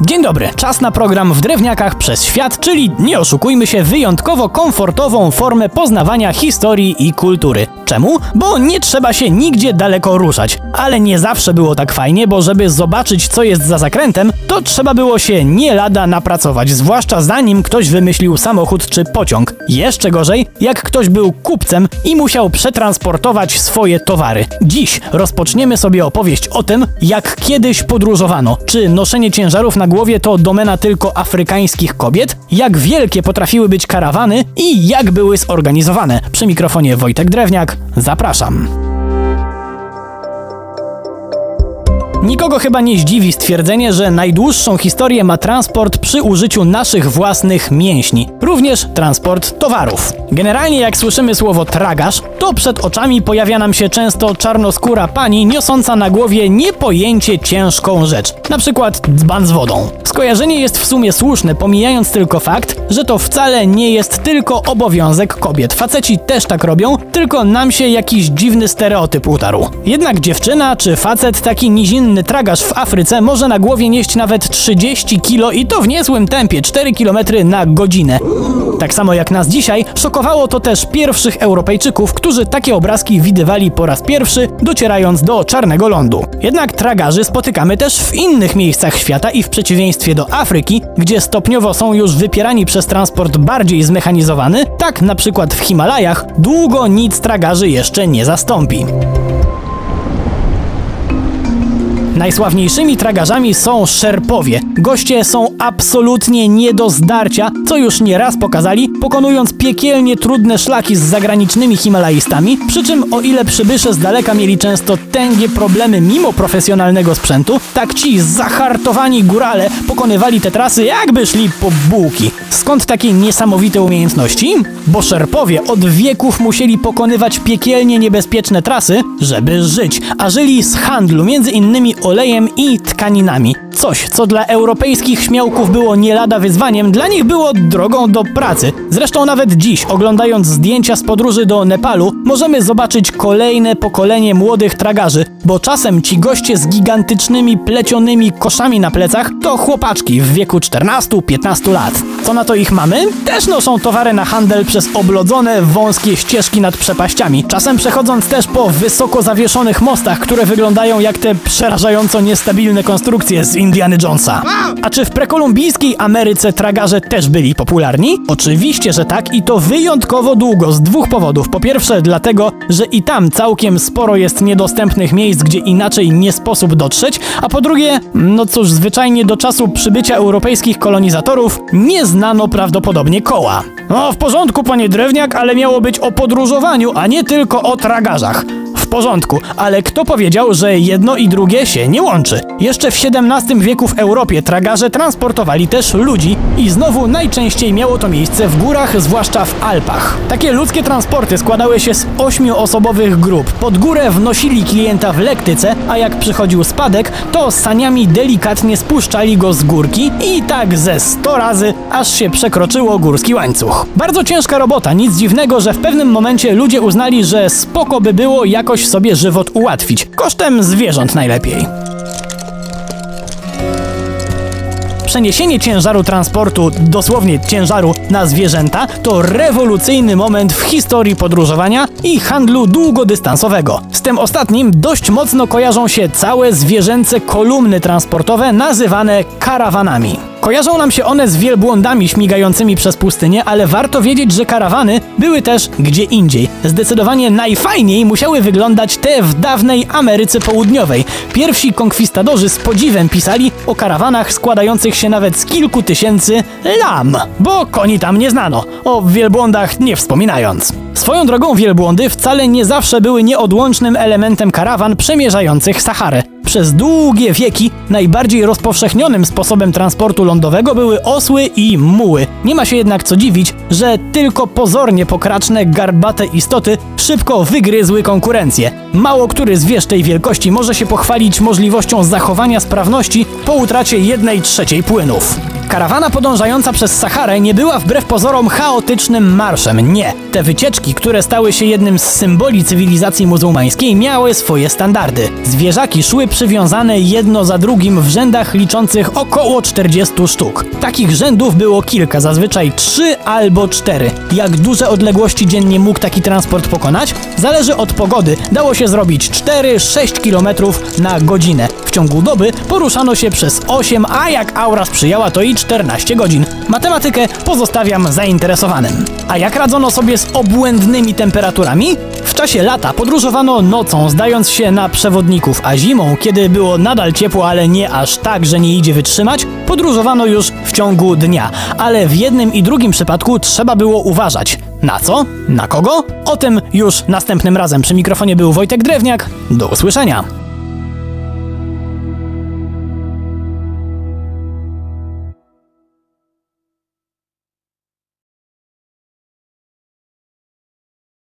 Dzień dobry, czas na program w drewniakach przez świat, czyli nie oszukujmy się, wyjątkowo komfortową formę poznawania historii i kultury. Czemu? Bo nie trzeba się nigdzie daleko ruszać. Ale nie zawsze było tak fajnie, bo żeby zobaczyć co jest za zakrętem, to trzeba było się nie lada napracować, zwłaszcza zanim ktoś wymyślił samochód czy pociąg. Jeszcze gorzej, jak ktoś był kupcem i musiał przetransportować swoje towary. Dziś rozpoczniemy sobie opowieść o tym, jak kiedyś podróżowano. Czy noszenie ciężarów na głowie to domena tylko afrykańskich kobiet? Jak wielkie potrafiły być karawany i jak były zorganizowane? Przy mikrofonie Wojtek Drewniak, zapraszam. Nikogo chyba nie zdziwi stwierdzenie, że najdłuższą historię ma transport przy użyciu naszych własnych mięśni, również transport towarów. Generalnie jak słyszymy słowo tragarz, to przed oczami pojawia nam się często czarnoskóra pani niosąca na głowie niepojęcie ciężką rzecz, na przykład dzban z wodą. Skojarzenie jest w sumie słuszne, pomijając tylko fakt, że to wcale nie jest tylko obowiązek kobiet. Faceci też tak robią, tylko nam się jakiś dziwny stereotyp utarł. Jednak dziewczyna czy facet taki nizinny inny tragarz w Afryce może na głowie nieść nawet 30 kg i to w niezłym tempie 4 km na godzinę. Tak samo jak nas dzisiaj, szokowało to też pierwszych Europejczyków, którzy takie obrazki widywali po raz pierwszy, docierając do czarnego lądu. Jednak tragarzy spotykamy też w innych miejscach świata i w przeciwieństwie do Afryki, gdzie stopniowo są już wypierani przez transport bardziej zmechanizowany, tak na przykład w Himalajach długo nic tragarzy jeszcze nie zastąpi. Najsławniejszymi tragarzami są szerpowie. Goście są absolutnie nie do zdarcia, co już nieraz pokazali, pokonując piekielnie trudne szlaki z zagranicznymi Himalajstami, przy czym o ile przybysze z daleka mieli często tęgie problemy mimo profesjonalnego sprzętu, tak ci zahartowani górale pokonywali te trasy jakby szli po bułki. Skąd takie niesamowite umiejętności? Bo szerpowie od wieków musieli pokonywać piekielnie niebezpieczne trasy, żeby żyć, a żyli z handlu, między innymi olejem i tkaninami. Coś, co dla europejskich śmiałków było nie lada wyzwaniem, dla nich było drogą do pracy. Zresztą nawet dziś, oglądając zdjęcia z podróży do Nepalu, możemy zobaczyć kolejne pokolenie młodych tragarzy, bo czasem ci goście z gigantycznymi plecionymi koszami na plecach to chłopaczki w wieku 14-15 lat. Co na to ich mamy? Też noszą towary na handel przez oblodzone, wąskie ścieżki nad przepaściami, czasem przechodząc też po wysoko zawieszonych mostach, które wyglądają jak te przerażająco niestabilne konstrukcje z Indiana Jonesa. A czy w prekolumbijskiej Ameryce tragarze też byli popularni? Oczywiście, że tak i to wyjątkowo długo z dwóch powodów. Po pierwsze dlatego, że i tam całkiem sporo jest niedostępnych miejsc, gdzie inaczej nie sposób dotrzeć, a po drugie, no cóż, zwyczajnie do czasu przybycia europejskich kolonizatorów nie znano prawdopodobnie koła. No w porządku, panie Drewniak, ale miało być o podróżowaniu, a nie tylko o tragarzach porządku, ale kto powiedział, że jedno i drugie się nie łączy? Jeszcze w XVII wieku w Europie tragarze transportowali też ludzi i znowu najczęściej miało to miejsce w górach, zwłaszcza w Alpach. Takie ludzkie transporty składały się z ośmioosobowych grup. Pod górę wnosili klienta w lektyce, a jak przychodził spadek, to saniami delikatnie spuszczali go z górki i tak ze 100 razy, aż się przekroczyło górski łańcuch. Bardzo ciężka robota, nic dziwnego, że w pewnym momencie ludzie uznali, że spoko by było jakoś sobie żywot ułatwić, kosztem zwierząt najlepiej. przeniesienie ciężaru transportu, dosłownie ciężaru, na zwierzęta to rewolucyjny moment w historii podróżowania i handlu długodystansowego. Z tym ostatnim dość mocno kojarzą się całe zwierzęce kolumny transportowe nazywane karawanami. Kojarzą nam się one z wielbłądami śmigającymi przez pustynię, ale warto wiedzieć, że karawany były też gdzie indziej. Zdecydowanie najfajniej musiały wyglądać te w dawnej Ameryce Południowej. Pierwsi konkwistadorzy z podziwem pisali o karawanach składających się nawet z kilku tysięcy lam, bo koni tam nie znano, o wielbłądach nie wspominając. Swoją drogą wielbłądy wcale nie zawsze były nieodłącznym elementem karawan przemierzających Saharę. Przez długie wieki najbardziej rozpowszechnionym sposobem transportu lądowego były osły i muły. Nie ma się jednak co dziwić, że tylko pozornie pokraczne, garbate istoty szybko wygryzły konkurencję. Mało który zwierz tej wielkości może się pochwalić możliwością zachowania sprawności po utracie jednej trzeciej płynów. Karawana podążająca przez Saharę nie była wbrew pozorom chaotycznym marszem. Nie. Te wycieczki, które stały się jednym z symboli cywilizacji muzułmańskiej, miały swoje standardy. Zwierzaki szły przywiązane jedno za drugim w rzędach liczących około 40 sztuk. Takich rzędów było kilka, zazwyczaj trzy albo cztery. Jak duże odległości dziennie mógł taki transport pokonać? Zależy od pogody. Dało się zrobić 4-6 km na godzinę. W ciągu doby poruszano się przez 8, a jak aura sprzyjała, to i 14 godzin. Matematykę pozostawiam zainteresowanym. A jak radzono sobie z obłędnymi temperaturami? Czasie lata podróżowano nocą, zdając się na przewodników, a zimą, kiedy było nadal ciepło, ale nie aż tak, że nie idzie wytrzymać, podróżowano już w ciągu dnia. Ale w jednym i drugim przypadku trzeba było uważać. Na co? Na kogo? O tym już następnym razem. Przy mikrofonie był Wojtek Drewniak. Do usłyszenia.